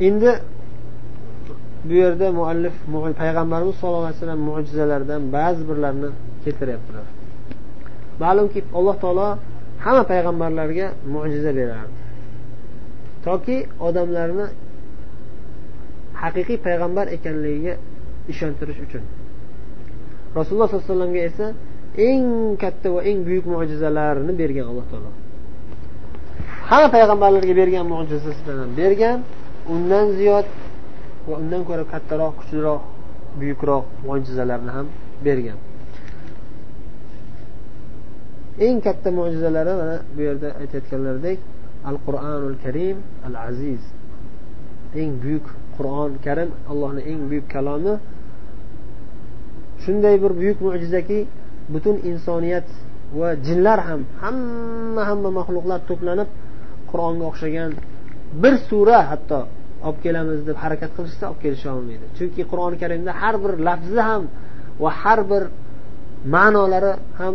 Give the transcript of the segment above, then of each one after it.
endi bu yerda muallif payg'ambarimiz sallallohu alayhi vasallam mo'jizalaridan ba'zi birlarini keltiryaptilar. Ma'lumki alloh taolo hamma payg'ambarlarga mo'jiza berardi. Toki odamlarni haqiqiy payg'ambar ekanligiga ishontirish uchun. Rasululloh sollallohu alayhi vasallamga esa eng katta va eng buyuk mo'jizalarni bergan alloh taolo. Hamma payg'ambarlarga bergan mo'jizasidan bergan. Undan ziyod va undan ko'ra kattaroq kuchliroq buyukroq mo'jizalarni ham bergan. Eng katta mo'jizalari mana bu yerda aytayotganlaridek al qur'onul karim al aziz eng buyuk qur'on karim allohni eng buyuk kalomi. Shunday bir buyuk mo'jizaki butun insoniyat va jinlar ham hamma hamma maxluqlar to'planib qur'onga o'xshagan bir sura hatto olib kelamiz deb harakat qilishsa olib kelisha olmaydi. Chunki qur'oni karimda har bir lafzi ham va har bir ma'nolari ham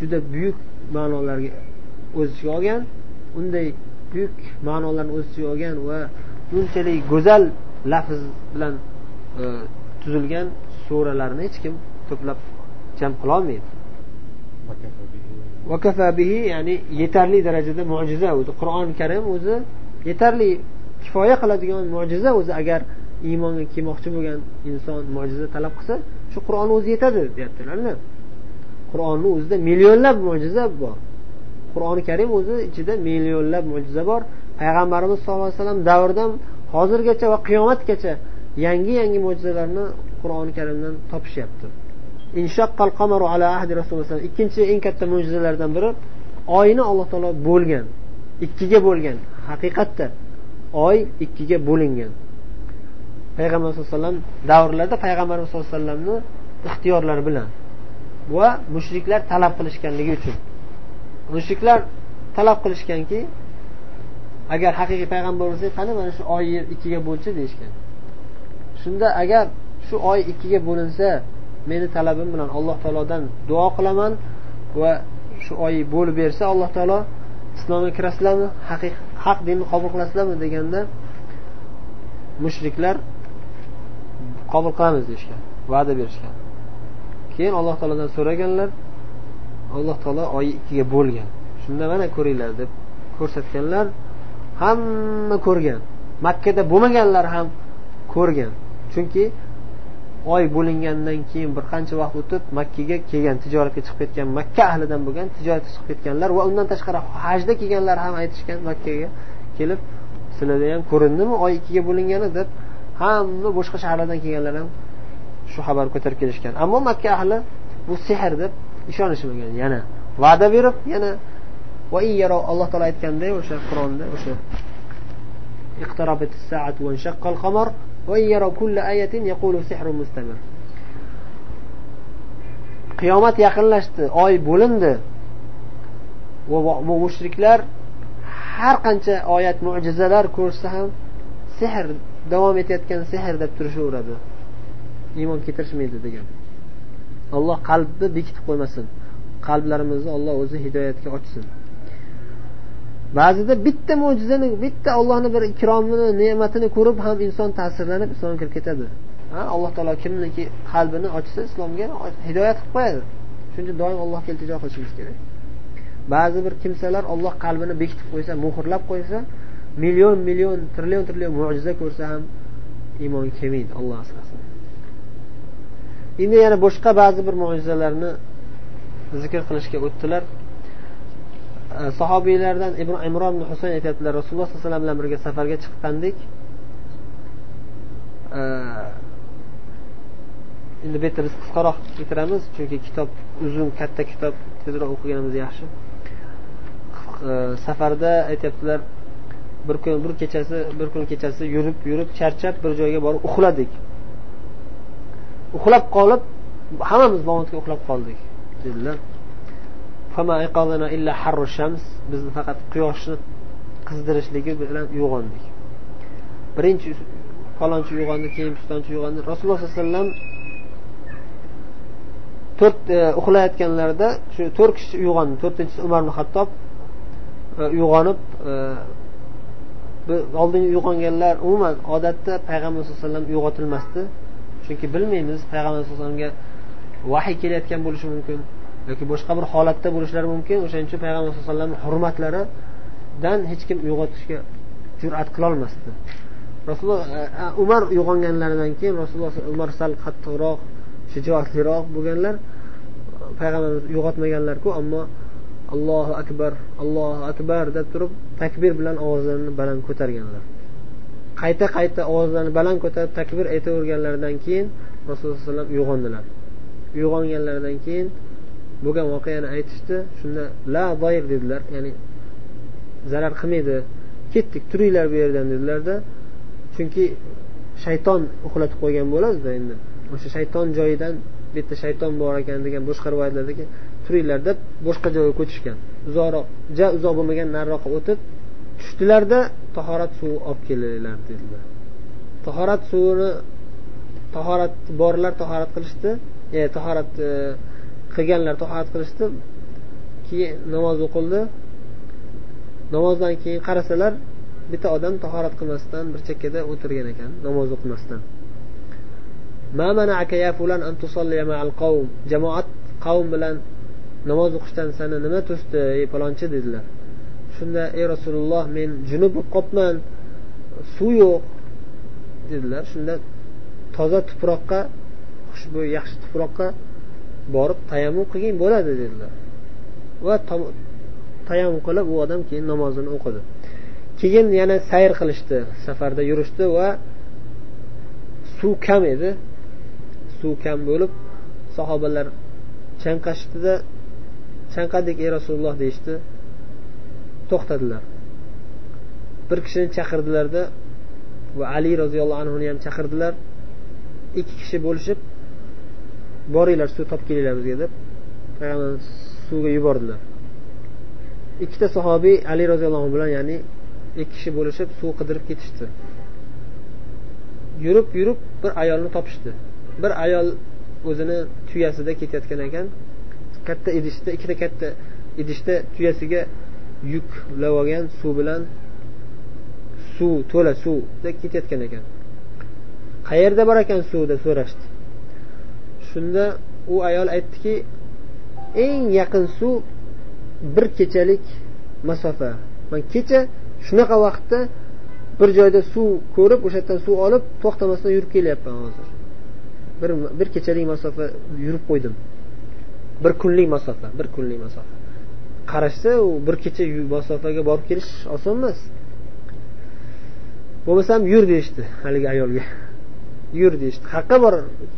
juda buyuk ma'nolarga o'z ichiga olgan unday buyuk ma'nolarni o'z ichiga olgan va bunchalik go'zal lafz bilan e, tuzilgan suralarni hech kim to'plab jam qilolmaydi bihi ya'ni yetarli darajada mo'jiza o'zi qur'oni karim o'zi yetarli kifoya qiladigan mo'jiza o'zi agar iymonga kelmoqchi bo'lgan inson mo'jiza talab qilsa shu qur'on o'zi yetadi deyaptilarda. Qur'onni o'zida millionlab mo'jiza bor. Qur'oni karim o'zi ichida millionlab mo'jiza bor. Payg'ambarimiz sallallohu alayhi vasallam davridan hozirgacha va qiyomatgacha yangi yangi mo'jizalarni qur'oni karimdan topishyapti. Ikkinchi eng katta mo'jizalardan biri oyni alloh taolo bo'lgan ikkiga bo'lgan haqiqatda. Oy ikkiga bo'lingan. Payg'ambar sallallohu alayhi vasallam davrlarida payg'ambarimiz sallallohu alayhi vasallamni ixtiyorlari bilan va mushriklar talab qilishganligi uchun. Mushriklar talab qilishganki agar haqiqiy payg'ambar bo'lsak qani mana shu oy yer ikkiga bo'lchi deyishgan. Shunda agar shu oy ikkiga bo'linsa meni talabim bilan alloh taolodan duo qilaman va shu oy bo'lib bersa alloh taolo islomga kirasizlarmi? Haq dinni qabul qilasizlarmi deganda mushriklar qabul qilamiz deyishgan va'da berishgan. Keyin alloh taolodan so'raganlar alloh taolo oy ikkiga bo'lgan. Shunda mana ko'ringlar deb ko'rsatganlar hamma ko'rgan. Makkada bo'lmaganlar ham ko'rgan. Chunki oy bo'lingandan keyin bir qancha vaqt o'tib makkaga kelgan tijoratga chiqib ketgan makka ahlidan bo'lgan tijoratga chiqib ketganlar va undan tashqari hajda kelganlar ham aytishgan makkaga kelib sizlarda ham ko'rindimi oy ikkiga bo'lingani deb hamma boshqa shaharlardan kelganlar ham shu xabarni ko'tarib kelishgan. Ammo makka ahli bu sehr deb ishonishmagan. Yana va'da berib yana va alloh taolo aytganday o'sha qur'onda o'sha qiyomat yaqinlashdi. Oy bo'lindi. Va mushriklar har qancha oyat mo'jizalar ko'rsa ham sehr davom etayotgan sehr deb turishaveradi. Iymon keltirishmaydi degan. Alloh qalbni bekitib qo'ymasin. Qalblarimizni olloh o'zi hidoyatga ochsin. Ba'zida bitta mo'jizani bitta ollohni bir ikromini ne'matini ko'rib ham inson ta'sirlanib islomga kirib ketadi. Ha alloh taolo kimniki qalbini ochsa islomga hidoyat qilib qo'yadi. Shuning uchun doim allohga iltijo qilishimiz kerak. Ba'zi bir kimsalar olloh qalbini bekitib qo'ysa muhrlab qo'ysa million million trillion trillion mo'jiza ko'rsa ham iymon kelmaydi olloh asrasin. Endi yana boshqa ba'zi bir mo'jizalarni zikr qilishga o'tdilar. E, sahobiylardan imron ibn husayn aytyaptilar. Rasululloh sallallohu alayhi vasallam bilan birga safarga chiqqandik. E, endi bu yerda biz qisqaroq keltiramiz chunki kitob uzun katta kitob tezroq o'qiganimiz yaxshi. E, safarda aytyaptilar bir kun bir kechasi bir kun kechasi yurib yurib charchab bir joyga borib uxladik. Uxlab qolib hammamiz momodga uxlab qoldik dedilar. Bizni faqat quyoshni qizdirishligi bilan uyg'ondik. Birinchi falonchi uyg'ondi keyin pistonchi uyg'ondi rasululloh sollallohu alayhi vasallam to'rt e, uxlayotganlarida shu to'rt kishi uyg'ondi. To'rtinchisi umar ibn hattob e, uyg'onib e, oldingi oldin uyg'onganlar umuman odatda payg'ambar sallallohu alayhi vasallam uyg'otilmasdi. Chunki bilmaymiz payg'ambar sallallohu alayhi vasallamga vahiy kelayotgan bo'lishi mumkin. Yoki boshqa bir holatda bo'lishlari mumkin o'shaning uchun payg'ambar sallallohu alayhi vasallamni hurmatlaridan hech kim uyg'otishga jur'at qilolmasdi. Rasululloh e, e, umar uyg'onganlaridan keyin rasululloh umar sal qattiqroq shijoatliroq bo'lganlar payg'ambarimiz uyg'otmaganlarku ammo allohu akbar allohu akbar deb turib takbir bilan ovozlarini baland ko'targanlar. Qayta qayta ovozlarini baland ko'tarib takbir aytaverganlaridan keyin rasululloh alayhi vasallam uyg'ondilar. Uyg'onganlaridan keyin bo'lgan voqeani aytishdi. Shunda la doir dedilar ya'ni zarar qilmaydi. Ketdik turinglar bu yerdan dedilarda chunki shayton uxlatib qo'ygan bo'ladida endi. O'sha shayton joyidan bu yerda shayton bor ekan degan boshqa rivoyatlardagi turinglar deb boshqa joyga ko'chishgan. Uzoqroq ja uzoq bo'lmagan nariroqqa o'tib tushdilarda tahorat suvi olib kelinglar dedilar. Tahorat suvini tahorat borlar tahorat qilishdi. E, tahorat e, qilganlar tahorat qilishdi. Keyin namoz o'qildi. Namozdan keyin qarasalar bitta odam tahorat qilmasdan bir chekkada o'tirgan ekan namoz o'qimasdan. Jamoat qavm bilan namoz o'qishdan sani nima to'sdi ey palonchi dedilar. Shunda ey rasululloh men junub bo'lib qolibman suv yo'q dedilar. Shunda toza tuproqqa xushbo'y yaxshi tuproqqa borib tayammum qilgin bo'ladi dedilar. Va tayammum qilib u odam keyin namozini o'qidi. Keyin yana sayr qilishdi safarda yurishdi va suv kam edi. Suv kam bo'lib sahobalar chanqashdida chanqadik ey rasululloh deyishdi. To'xtadilar. Bir kishini chaqirdilarda va ali roziyallohu anhuni ham chaqirdilar. Ikki kishi bo'lishib boringlar suv topib kelinglar bizga deb payg'ambar suvga yubordilar. Ikkita sahobiy ali roziyallohu anhu bilan ya'ni ikki kishi bo'lishib suv qidirib ketishdi. Yurib yurib bir ayolni topishdi. Bir ayol o'zini tuyasida ketayotgan ekan katta idishda ikkita katta idishda tuyasiga yuklab olgan suv bilan suv to'la suvda ketayotgan ekan. Qayerda bor ekan suv deb so'rashdi. Shunda u ayol aytdiki eng yaqin suv bir kechalik masofa. Man kecha shunaqa vaqtda bir joyda suv ko'rib o'sha yerdan suv olib to'xtamasdan yurib kelyapman hozir. Bir bir kechalik masofa yurib qo'ydim. Bir kunlik masofa bir kunlik masofa. Qarashsa u bir kecha masofaga borib kelish oson emas. Bo'lmasam yur deyishdi haligi ayolga. Yur deyishdi. Qayerqa bor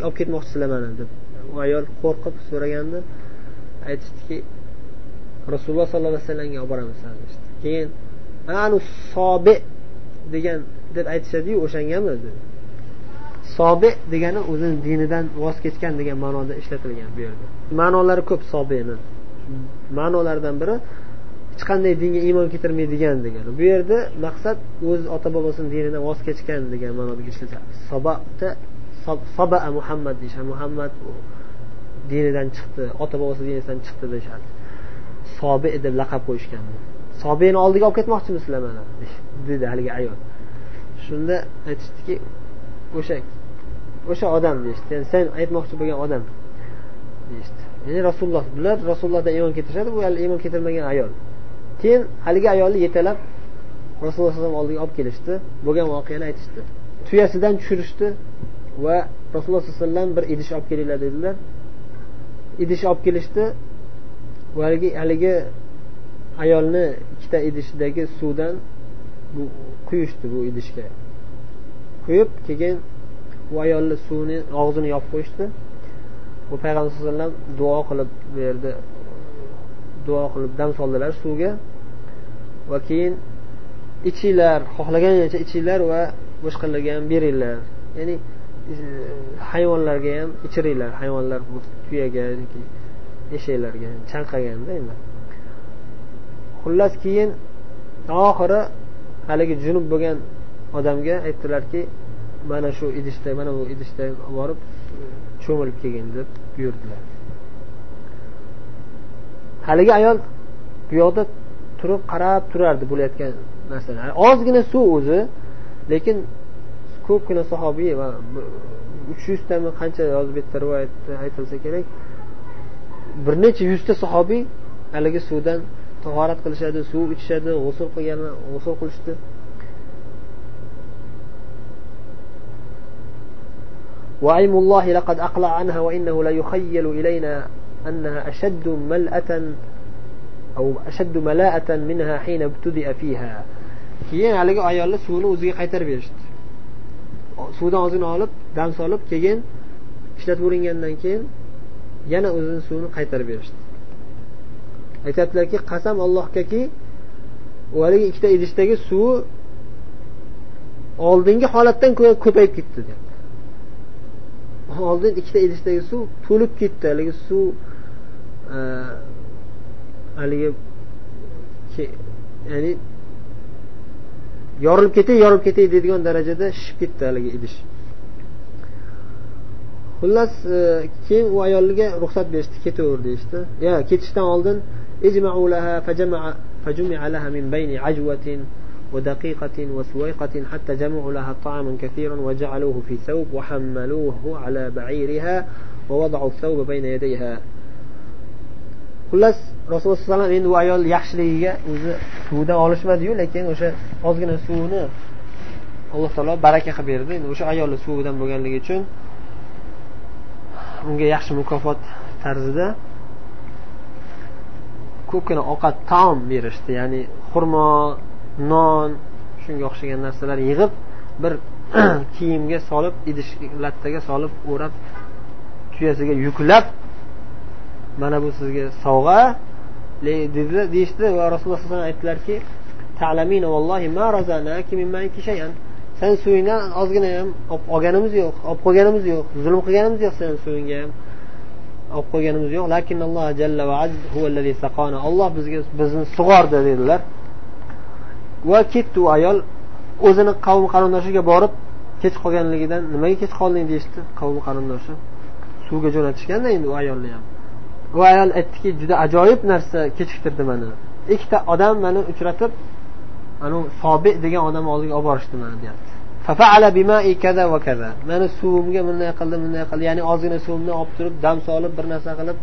olib ketmoqchisizlar mani deb. U ayol qo'rqib so'raganda aytishdiki rasululloh sollallohu alayhi vasallamga olib boramiz deyishdi. Keyin anu sobi degan deb aytishadiyu o'shangami dedi. Sobi degani o'zini dinidan voz kechgan degan ma'noda ishlatilgan bu yerda. Ma'nolari ko'p sobini. Ma'nolaridan biri hech qanday dinga iymon keltirmaydigan degani bu yerda maqsad o'z ota bobosini dinidan voz kechgan degan ma'noda ishlatiladi sobata soba muhammad deyishadi. Muhammad dinidan chiqdi ota bobosi dinidan chiqdi deyishadi. Sobi deb laqab qo'yishgan sobiyni oldiga olib ketmoqchimisizlar mana dedi haligi ayol. Shunda aytishdiki o'sha o'sha odam deyishdi. Ya'ni sen aytmoqchi bo'lgan odam deyishdi. Ya'ni rasululloh bular rasulullohdan iymon keltirishadi bu iymon keltirmagan ayol. Keyin haligi ayolni yetalab rasululloh alayhi vasallam oldiga olib kelishdi. Bo'lgan voqeani aytishdi. Tuyasidan tushirishdi va rasululloh sollallohu alayhi vasallam bir idish olib kelinglar dedilar. Idish olib kelishdi va haligi haligi ayolni ikkita idishdagi suvdan bu quyishdi bu idishga. Quyib keyin u ayolni suvni og'zini yopib qo'yishdi. U payg'ambar sallallohu alayhi vasallam duo qilib bu yerda duo qilib dam soldilar suvga. Va keyin ichinglar xohlaganingcha ichinglar va boshqalarga ham beringlar. Ya'ni e, hayvonlarga ham ichiringlar hayvonlar tuyaga yoki eshaklarga chanqaganda endi. Xullas keyin oxiri haligi junub bo'lgan odamga aytdilarki mana shu idishda mana bu idishda borib cho'milib kelgin deb buyurdilar. Haligi ayol bu yoqda turib qarab turardi bo'layotgan narsani ozgina suv o'zi lekin ko'pgina sahobiy va uch yuztami qancha yozib bitta rivoyatda aytilsa kerak bir necha yuzta sahobiy haligi suvdan tahorat qilishadi suv ichishadi g'usul qilgan g'usul qilishdi وأيم الله لقد أقلع عنها وإنه لا يخيل إلينا أنها أشد ملأة أو أشد ملاءة منها حين ابتدأ فيها keyin haligi ayolni suvni o'ziga qaytarib berishdi suvdan ozgina olib dam solib keyin ishlatib uringandan keyin yana o'zini suvini qaytarib berishdi aytyaptilarki qasam allohgaki haligi ikkita idishdagi suvi oldingi holatdan ko'ra ko'payib ketdi deyapti oldin ikkita idishdagi suv to'lib ketdi haligi suv e, haligi ya'ni yorilib ketay yorilib ketay deydigan darajada shishib ketdi haligi idish xullas e, keyin u ayolga ruxsat berishdi ketaver deyishdi yo ketishdan oldin فجمع لها من بين عجوة ودقيقة وسويقة حتى جمعوا لها طعاما كثيرا وجعلوه في ثوب وحملوه على بعيرها ووضعوا الثوب بين يديها xullas rasululloh sallallohu alayhi vasallam endi u ayol yaxshiligiga o'zi suvdan olishmadiyu lekin o'sha ozgina suvni alloh taolo baraka qilib berdi. Endi o'sha ayolni suvidan bo'lganligi uchun unga yaxshi mukofot tarzida ko'pgina ovqat taom berishdi. Ya'ni xurmo non shunga o'xshagan narsalar yig'ib bir kiyimga solib idish lattaga solib o'rab tuyasiga yuklab mana bu sizga sovg'a dedilar deyishdi va rasululloh alayhi vasallam aytdilarki san suvingdan ozgina ham olganimiz yo'q olib qo'yganimiz yo'q zulm qilganimiz yo'q sen suvingga ham. Olib qo'yganimiz yo'q olloh bizga bizni sug'ordi dedilar. Va ketdi u ayol o'zini qavm qarindoshiga borib kech qolganligidan nimaga kech qolding deyishdi qavm qarindoshi. Suvga jo'natishganda endi u ayolni ham bu ayol aytdiki juda ajoyib narsa kechiktirdi mani ikkita odam mani uchratib anavi sobi degan odamni oldiga olib borishdi mani deyapti. Mani suvimga bunday qildi bunday qildi. Ya'ni ozgina suvimni olib turib dam solib bir narsa qilib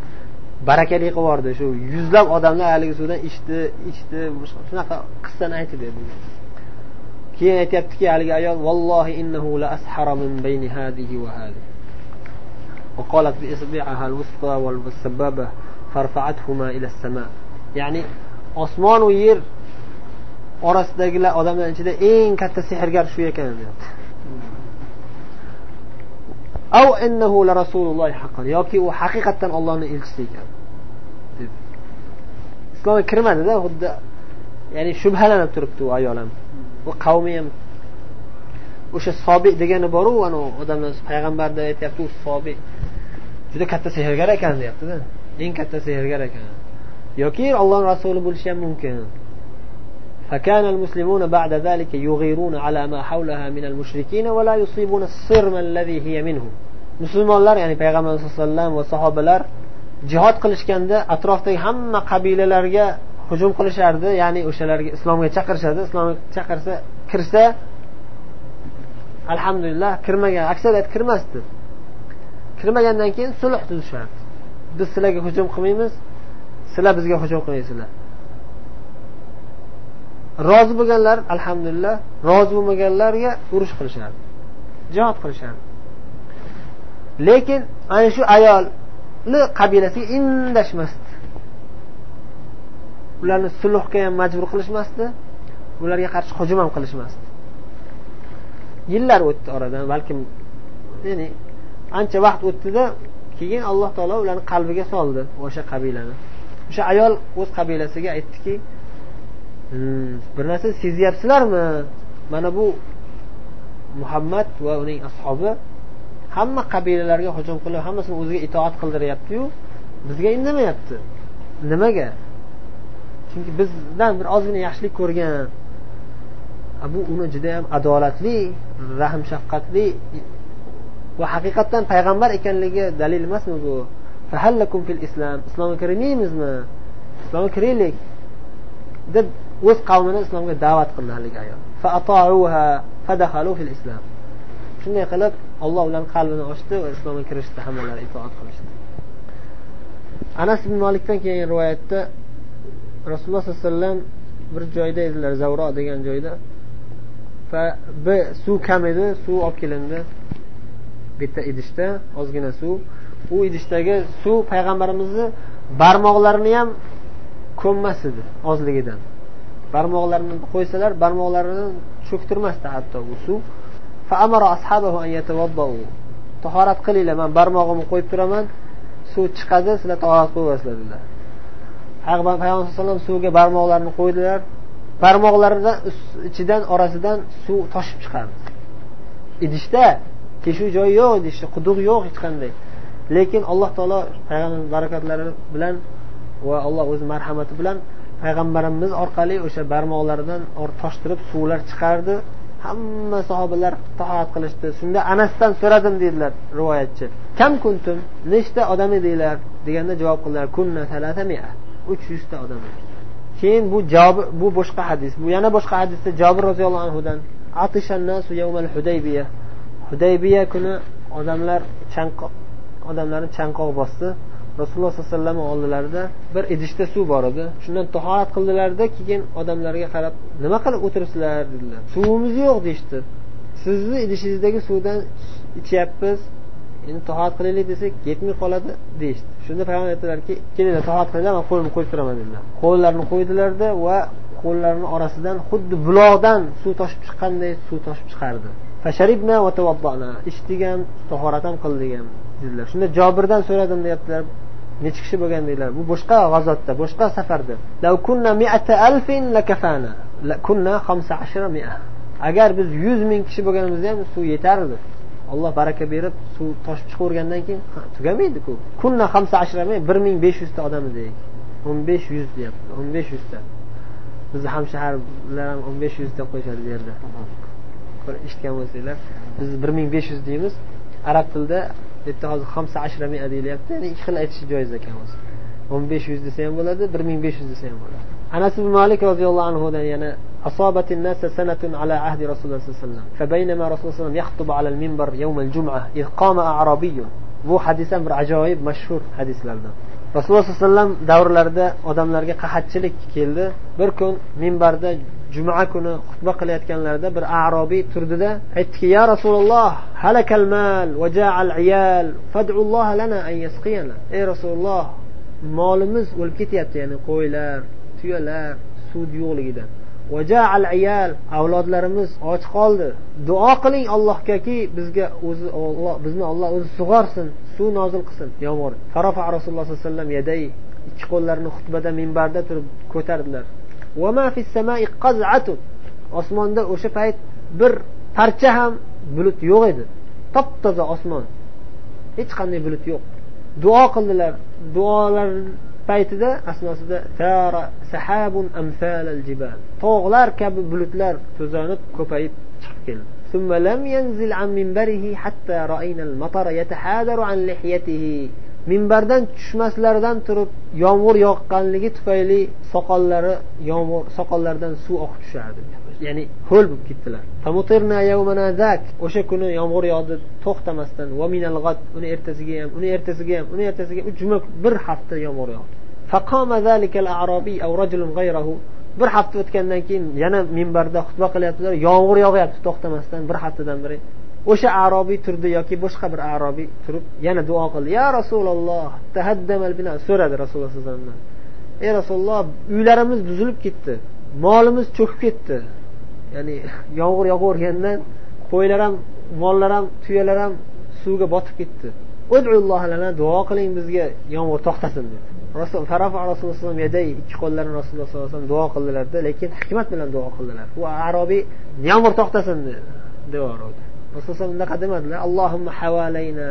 barakali qilib yubordi. Shu yuzlab odamlar haligi suvdan ichdi ichdi. Shunaqa qissani aytib berdi. Keyin aytyaptiki haligi ayol vallohi innahu la ashara min bayni hadihi va hadihi. وقالت بإصبعها الوسطى والسبابة فرفعتهما إلى السماء يعني osmon u yer orasidagilar odamlar ichida eng katta sehrgar shu ekan deyapti av innahu la rasululloh haqqan yoki u haqiqatdan ollohni elchisi ekan islomga kirmadida xuddi ya'ni shubhalanib turibdi u ayol ham u qavmi ham o'sha sobiq degani boru odamlar payg'ambarda aytyapti u sobiq juda katta sehrgar ekan deyaptida eng katta sehrgar ekan yoki olloh rasuli bo'lishi ham mumkin فكان المسلمون بعد ذلك يغيرون على ما حولها من المشركين ولا يصيبون الصرم الذي هي منه musulmonlar ya'ni payg'ambar sallallohu alayhi vasallam va sahobalar jihod qilishganda atrofdagi hamma qabilalarga hujum qilishardi ya'ni o'shalarga islomga chaqirishadi islomga chaqirsa kirsa alhamdulillah kirmagan. Aksariyat kirmasdi. Kirmagandan keyin sulh tuzishardi biz sizlarga hujum qilmaymiz sizlar bizga hujum qilmaysizlar. Rozi bo'lganlar alhamdulillah rozi bo'lmaganlarga urush qilishardi. Jihod qilishardi. Lekin ana shu ayolni qabilasiga indashmasdi. Ularni sulhga ham majbur qilishmasdi. Ularga qarshi hujum ham qilishmasdi. Yillar o'tdi oradan balkim ya'ni ancha vaqt o'tdida keyin alloh taolo ularni qalbiga soldi o'sha qabilani. O'sha ayol o'z qabilasiga aytdiki hmm, bir narsa sezyapsizlarmi? Mana bu muhammad va uning ashobi hamma qabilalarga hujum qilib hammasini o'ziga itoat qildiryaptiyu bizga indamayapti. Nimaga? Chunki bizdan bir ozgina yaxshilik ko'rgan. Bu uni judayam adolatli rahm shafqatli va haqiqatdan payg'ambar ekanligi dalil emasmi bu? Fil islom islomga kirmaymizmi? Islomga kiraylik deb o'z qavmini islomga da'vat qildi haligi ayol shunday qilib olloh ularni qalbini ochdi va islomga kirishdi hammalari itoat qilishdi. Anas ibn molikdan kelgan rivoyatda rasululloh sollallohu alayhi vasallam bir joyda edilar zavro degan joyda. Bir suv kam edi suv olib kelindi. Bitta idishda ozgina suv. U idishdagi suv payg'ambarimizni barmoqlarini ham ko'mmas edi ozligidan. Barmoqlarini qo'ysalar barmoqlarini cho'ktirmasdi hatto u suv. Tahorat qilinglar man barmog'imni qo'yib turaman. Suv chiqadi sizlar tahorat qilyapsizlar dedilar. Payg'ambar sallallohu alayhi vasallam suvga barmoqlarini qo'ydilar. Barmoqlaridan ichidan orasidan suv toshib chiqardi idishda teshuv joyi yo'q idishda quduq yo'q hech qanday. Lekin alloh taolo payg'ambar barakatlari bilan va alloh o'zi marhamati bilan payg'ambarimiz orqali o'sha barmoqlaridan toshtirib suvlar chiqardi. Hamma sahobalar tahorat qilishdi. Shunda anasdan so'radim deydilar rivoyatchi. Kam kuntum? Nechta odam edinglar deganda javob qildilar. Kunna uch yuzta odam keyin bu javobi bu boshqa hadis. Bu yana boshqa hadisda jobir roziyallohu anhudan hudaybiya hudaybiya kuni odamlar chanqoq odamlarni chanqoq bosdi. Rasululloh sollallohu alayhi vasallam oldilarida bir idishda suv bor edi. Shundan tahorat qildilarda keyin odamlarga qarab nima qilib o'tiribsizlar? dedilar. Suvimiz yo'q deyishdi. Sizni idishingizdagi suvdan ichyapmiz endi tohat qilaylik desak yetmay qoladi deyishdi. Shunda payg'ambar aytdilarki kelinglar tohat qilinglar man qo'limni qo'yib turaman dedilar. Qo'llarini qo'ydilarda va qo'llarini orasidan xuddi buloqdan suv toshib chiqqanday suv toshib chiqardi. Ichdigan tahorat ham qildigan ham dedilar. Shunda jobirdan so'radim deyaptilar necha kishi bo'lgan? deydilar bu boshqa g'azotda boshqa safarda. Agar biz yuz ming kishi bo'lganimizda ham suv yetardi alloh baraka berib suv toshib chiqavergandan keyin tugamaydiku. Kunna hamsa ashra bir ming besh yuzta odam deylik o'n besh yuz deyapti o'n besh yuzta. Bizni hamshaharlar ham o'n besh yuz deb qo'yishadi bu yerda. Eshitgan bo'lsanglar biz bir ming besh yuz deymiz. Arab tilida bu yerda hozir hamsa ashra mia deyilyapti ya'ni ikki xil aytish joiz ekan o'zi o'n besh yuz desa ham bo'ladi bir ming besh yuz desa ham bo'ladi. Anas ibn malik roziyallohu anhudan yana أصابت الناس سنة على عهد رسول الله صلى الله عليه وسلم فبينما رسول الله صلى الله عليه وسلم يخطب على المنبر يوم الجمعة إذ قام أعرابي bu hadis ham bir ajoyib mashhur hadislardan rasululloh sallallohu alayhi vasallam davrlarida odamlarga qahatchilik keldi bir kun minbarda juma kuni xutba qilayotganlarida bir arobiy turdida aytdiki ya rasululloh halakal mal al iyal fadulloh lana an yasqiyana ey rasululloh molimiz o'lib ketyapti ya'ni qo'ylar tuyalar suv yo'qligidan ayal avlodlarimiz och qoldi. Duo qiling allohgaki bizga o'zi olloh bizni olloh o'zi sug'orsin suv nozil qilsin yomg'ir. Farofa rasululloh sollallohu alayhi vasallam yaday ikki qo'llarini xutbada minbarda turib ko'tardilar. Osmonda o'sha payt bir parcha ham bulut yo'q edi. Top toza osmon. Hech qanday bulut yo'q. Duo qildilar. Duolar paytida asnosida tog'lar kabi bulutlar to'zonib ko'payib chiqib keldi ثم لم ينزل عن منبره حتى رأينا المطر يتحادر عن لحيته minbardan tushmaslaridan turib yomg'ir yoqqanligi tufayli soqollari yomg'ir soqollaridan suv oqib tushardi ya'ni ho'l bo'lib ketdilar o'sha kuni yomg'ir yog'di to'xtamasdan uni ertasiga ham uni ertasiga ham uni ertasiga juma bir hafta yomg'ir yog'di Bir hafta o'tgandan keyin yana minbarda xutba qilyaptilar. Yomg'ir yog'yapti to'xtamasdan bir haftadan beri. O'sha arobiy turdi yoki boshqa bir arobiy turib yana duo qildi. Ya rasululloh so'radi rasululloh sallallohu alayhi vasallam. Ey rasululloh uylarimiz buzilib ketdi molimiz cho'kib ketdi. Ya'ni yomg'ir yog'avergandan qo'ylar ham mollar ham tuyalar ham suvga botib ketdi. Duo qiling bizga yomg'ir to'xtasin dedi. rasul rasululloh ikki qo'llarini rasululloh sollallohu alayhi vasallam duo qildilarda lekin hikmat bilan duo qildilar u arobiy yomg'ir to'xtasin dedi rasululloh rasululloh unaqa demadilar allohimma havalayna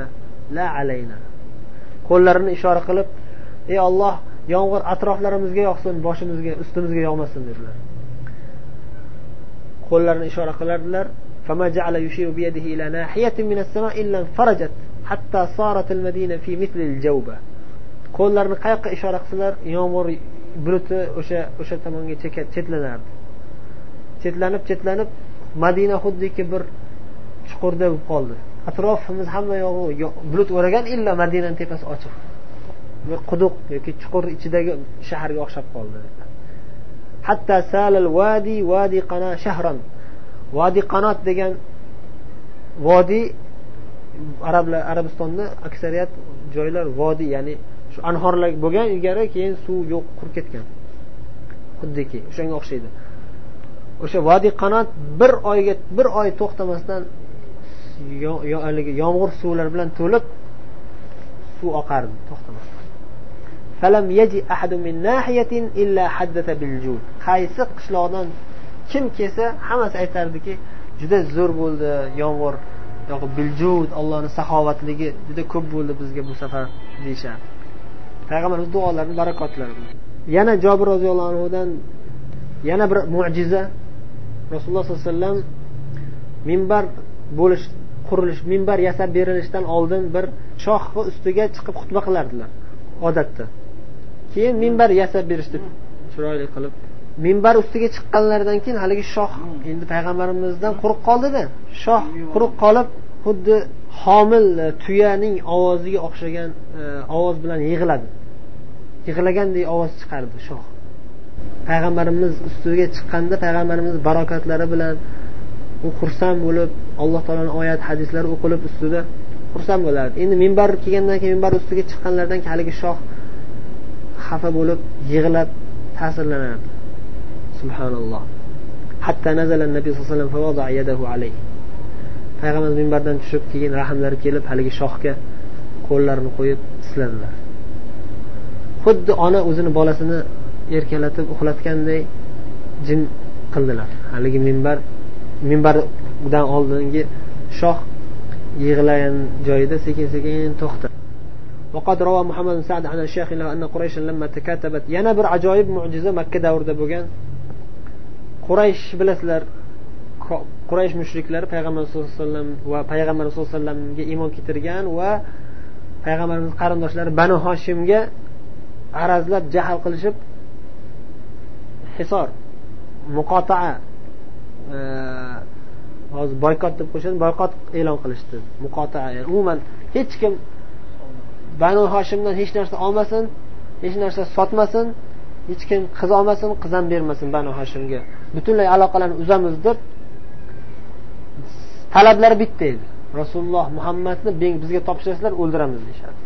la alayna qo'llarini ishora qilib ey olloh yomg'ir atroflarimizga yog'sin boshimizga ustimizga yog'masin dedilar qo'llarini ishora qilardilar فما جعل يشير بيده إلى ناحية من السماء إلا انفرجت حتى صارت المدينة في مثل الجوبة qo'llarini qayoqqa ishora qilsalar yomg'ir buluti o'sha o'sha tomonga chetlanardi. Chetlanib chetlanib madina xuddiki bir chuqurda bo'lib qoldi. Atrofimiz hamma yog'i bulut o'ragan illo madinani tepasi ochiq. Quduq yoki chuqur ichidagi shaharga o'xshab qoldi. Hatta salal vadi vadi qana shahron vadi qanot degan vodiy arablar arabistonda aksariyat joylar vodiy ya'ni shu anhorlar bo'lgan ilgari keyin suv yo'q qurib ketgan. Xuddiki o'shanga o'xshaydi. O'sha vodiy qanot bir oyga bir oy to'xtamasdan haligi yomg'ir suvlar bilan to'lib suv oqardi to'xtamasdan. Qaysi qishloqdan kim kelsa hammasi aytardiki juda zo'r bo'ldi yomg'ir yoki biljud allohni saxovatligi juda ko'p bo'ldi bizga bu safar deyishardi payg'ambarimiz duolarini barakotlari yana jobir roziyallohu anhudan yana bir mo'jiza rasululloh sollallohu alayhi vasallam minbar bo'lish qurilish minbar yasab berilishidan oldin bir shohni ustiga chiqib xutba qilardilar odatda. Keyin minbar yasab berishdi chiroyli qilib minbar ustiga chiqqanlaridan keyin haligi shoh endi payg'ambarimizdan quruq qoldida shoh quruq qolib xuddi homil tuyaning ovoziga o'xshagan e, ovoz bilan yig'ladi yig'lagandek ovoz chiqardi shoh. Payg'ambarimiz ustiga chiqqanda payg'ambarimiz barokatlari bilan u xursand bo'lib alloh taoloni oyat hadislari o'qilib ustida xursand bo'lardi. Endi minbar kelgandan keyin minbar ustiga chiqqanlaridan keyin haligi shoh xafa bo'lib yig'lab ta'sirlanardi. Subhanalloh. Hatta nazala nabiy sallallohu alayhi vasallam payg'ambarimiz minbardan tushib keyin rahmlari kelib haligi shohga qo'llarini qo'yib siladilar xuddi ona o'zini bolasini erkalatib uxlatganday jim qildilar haligi minbar minbardan oldingi shoh yig'lagan joyida sekin sekin to'xtadi وقد روى محمد بن سعد عن الشيخ أن قريشا لما تكاتبت yana bir ajoyib mo'jiza makka davrida bo'lgan quraysh bilasizlar quraysh mushriklari payg'ambar sallallohu alayhi vasallam va payg'ambar sallallohu alayhi vasallamga iymon keltirgan va payg'ambarimiz qarindoshlari banu hoshimga arazlab jahl qilishib hisor muqotaa e, hozir boykot deb qo'yishadi boykot e'lon qilishdi muqotaa ya'ni umuman hech kim banu hoshimdan hech narsa olmasin hech narsa sotmasin hech kim qiz olmasin qiz ham bermasin banu hoshimga. Butunlay aloqalarni uzamiz deb talablari bitta edi. Rasululloh muhammadni bizga topshirsalar o'ldiramiz deyishadi.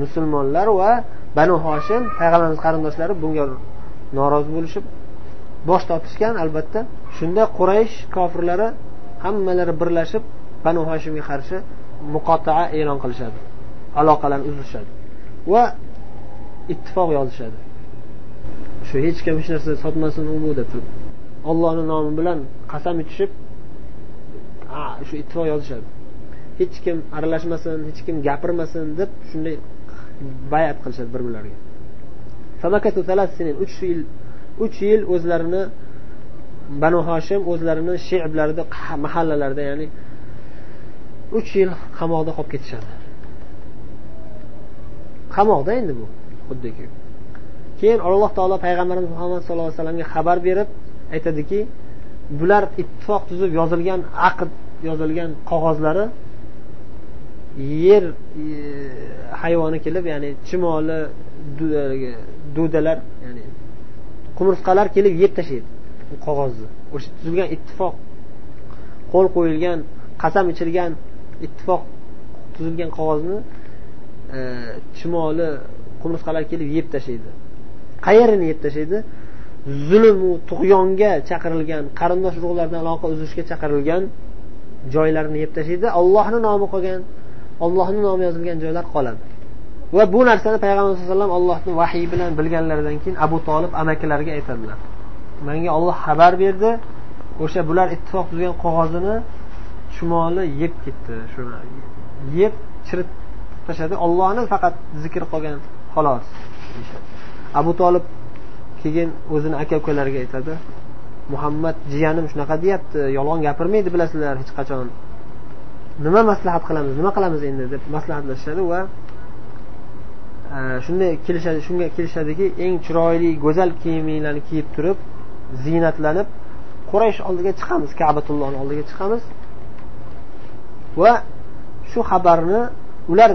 Musulmonlar va banu hoshim payg'ambarimiz qarindoshlari bunga norozi bo'lishib bosh tortishgan albatta shunda quraysh kofirlari hammalari birlashib banu hoshimga qarshi muqotaa e'lon qilishadi aloqalarni uzishadi va ittifoq yozishadi. Shu hech kim hech narsa sotmasin u bu deb turib ollohni nomi bilan qasam ichishib shu ittifoq yozishadi. Hech kim aralashmasin hech kim gapirmasin deb shunday bayat qilishadi bir birlariga uch yil uch yil o'zlarini banu hoshim o'zlarini sheblarida mahallalarida ya'ni uch yil qamoqda qolib ketishadi. Qamoqda endi bu xuddiki. Keyin alloh taolo payg'ambarimiz muhammad sallallohu alayhi vasallamga xabar berib aytadiki bular ittifoq tuzib yozilgan aqd yozilgan qog'ozlari yer e, hayvoni kelib ya'ni chumoli dudalar ya'ni qumursqalar kelib yeb tashlaydi bu qog'ozni o'sha tuzilgan ittifoq qo'l qo'yilgan qasam ichilgan ittifoq tuzilgan qog'ozni e, chumoli qumursqalar kelib yeb tashlaydi. Qayerini yeb tashlaydi? Zulmu tug'yonga chaqirilgan qarindosh urug'lardan aloqa uzishga chaqirilgan joylarni yeb tashlaydi. Ollohni nomi qolgan ollohni nomi yozilgan joylar qoladi. Va bu narsani payg'ambar sallallohu alayhi vasallam allohni vahiy bilan bilganlaridan keyin abu tolib amakilariga aytadilar. Menga olloh xabar berdi o'sha bular ittifoq tuzgan qog'ozini chumoli yeb ketdi shuni yeb chirib tashladi. Ollohni faqat zikr qolgan xolos abu tolib keyin o'zini aka ukalariga aytadi muhammad jiyanim shunaqa deyapti yolg'on gapirmaydi bilasizlar hech qachon. Nima maslahat qilamiz nima qilamiz endi deb maslahatlashishadi va e, shunday kelishadi shunga kelishadiki eng chiroyli go'zal kiyiminglarni kiyib turib ziynatlanib quraysh oldiga chiqamiz kabatullohni oldiga chiqamiz. Va shu xabarni ular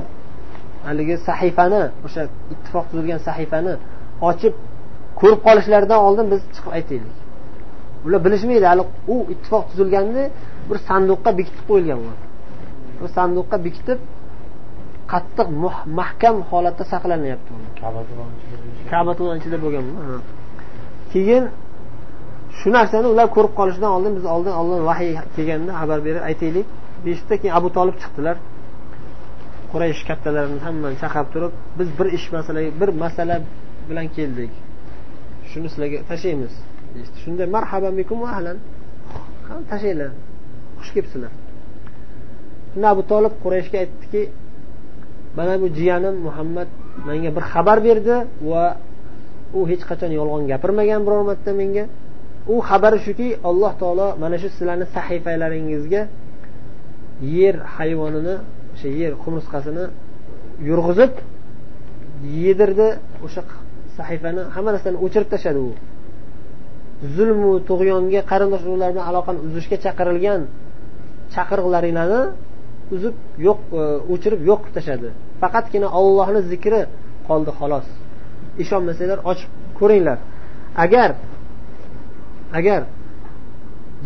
haligi sahifani o'sha ittifoq tuzilgan sahifani ochib ko'rib qolishlaridan oldin biz chiqib aytaylik. Ular bilishmaydi hali u ittifoq tuzilganda bir sanduqqa bekitib qo'yilgan u bu sanduqqa bekitib qattiq mahkam holatda saqlanyapti kabatullohni ichida bo'lgan keyin shu narsani ular ko'rib qolishidan oldin biz oldin oldin vahiy kelganda xabar berib aytaylik. Deyishdi keyin abu tolib chiqdilar. Quraysh kattalarini hammani chaqirib turib biz bir ish masala bir masala bilan keldik. Shuni sizlarga tashlaymiz. Deyishdi shunda marhaban bikum ahlan. Tashlanglar xush kelibsizlar shunda abu tolib qurayshga aytdiki mana bu jiyanim muhammad menga bir xabar berdi va u hech qachon yolg'on gapirmagan biror marta menga. U xabari shuki alloh taolo mana shu sizlarni sahifalaringizga yer hayvonini o'sha yer qumursqasini yurg'izib yedirdi. O'sha sahifani hamma narsani o'chirib tashladi u. Zulmu tug'yonga qarindosh urug'lar bilan aloqani uzishga chaqirilgan chaqiriqlaringlarni uzib yo'q e, o'chirib yo'q qilib tashladi. Faqatgina ollohni zikri qoldi xolos. Ishonmasanglar ochib ko'ringlar. Agar agar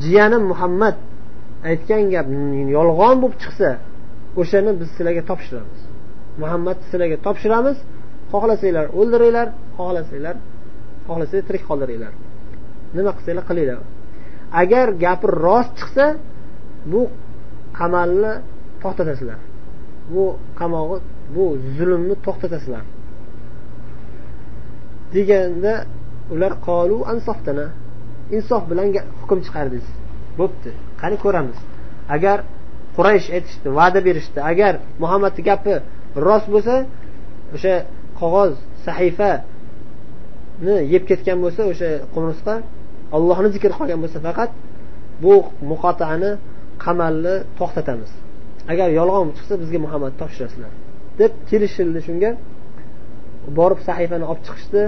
jiyanim muhammad aytgan gap yolg'on bo'lib chiqsa o'shani biz sizlarga topshiramiz. Muhammadni sizlarga topshiramiz. Xohlasanglar o'ldiringlar. Xohlasanglar xohlasanglar tirik qoldiringlar. Nima qilsanglar qilinglar. Agar gapi rost chiqsa bu qamalni to'xtatasizlar. Bu qamog'i bu zulmni to'xtatasizlar. Deganda ular qolu ansoftana insof bilan hukm chiqardingiz. Bo'pti qani ko'ramiz. Agar quraysh aytishdi va'da berishdi agar muhammadni gapi rost bo'lsa o'sha qog'oz sahifani yeb ketgan bo'lsa o'sha qumursqa ollohni zikr qolgan bo'lsa faqat bu muqotaani qamalni to'xtatamiz. Agar yolg'on chiqsa bizga muhammad topshirasizlar. Deb kelishildi shunga. Borib sahifani olib chiqishdi.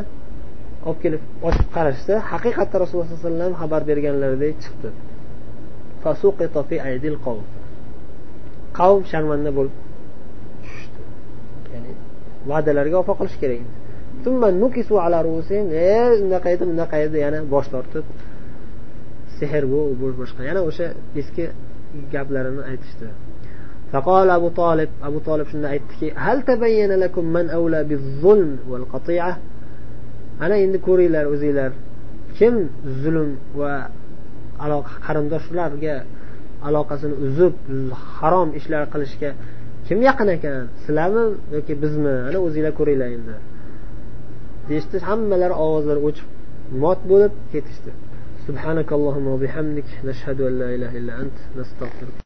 Olib kelib ochib qarashsa haqiqatda rasululloh sallallohu alayhi vasallam xabar berganlaridek chiqdi. Qavm. Sharmanda bo'lib tushdi ya'ni va'dalarga vafo qilish kerak unaqa edi bunaqa edi yana bosh tortib sehr bu bu boshqa. Yana o'sha eski gaplarini aytishdi. فقال أبو طالب أبو طالب شنو aytdiki هل تبين لكم من أولى بالظلم والقطيعة ana endi ko'ringlar o'zinglar kim zulm va aloqa qarindoshlarga aloqasini uzib harom ishlar qilishga kim yaqin ekan sizlarmi yoki bizmi ana o'zinglar ko'ringlar endi deyishdi hammalari ovozlari o'chib mot bo'lib ketishdi سبحانك اللهم وبحمدك نشهد أن لا إله إلا أنت نستغفرك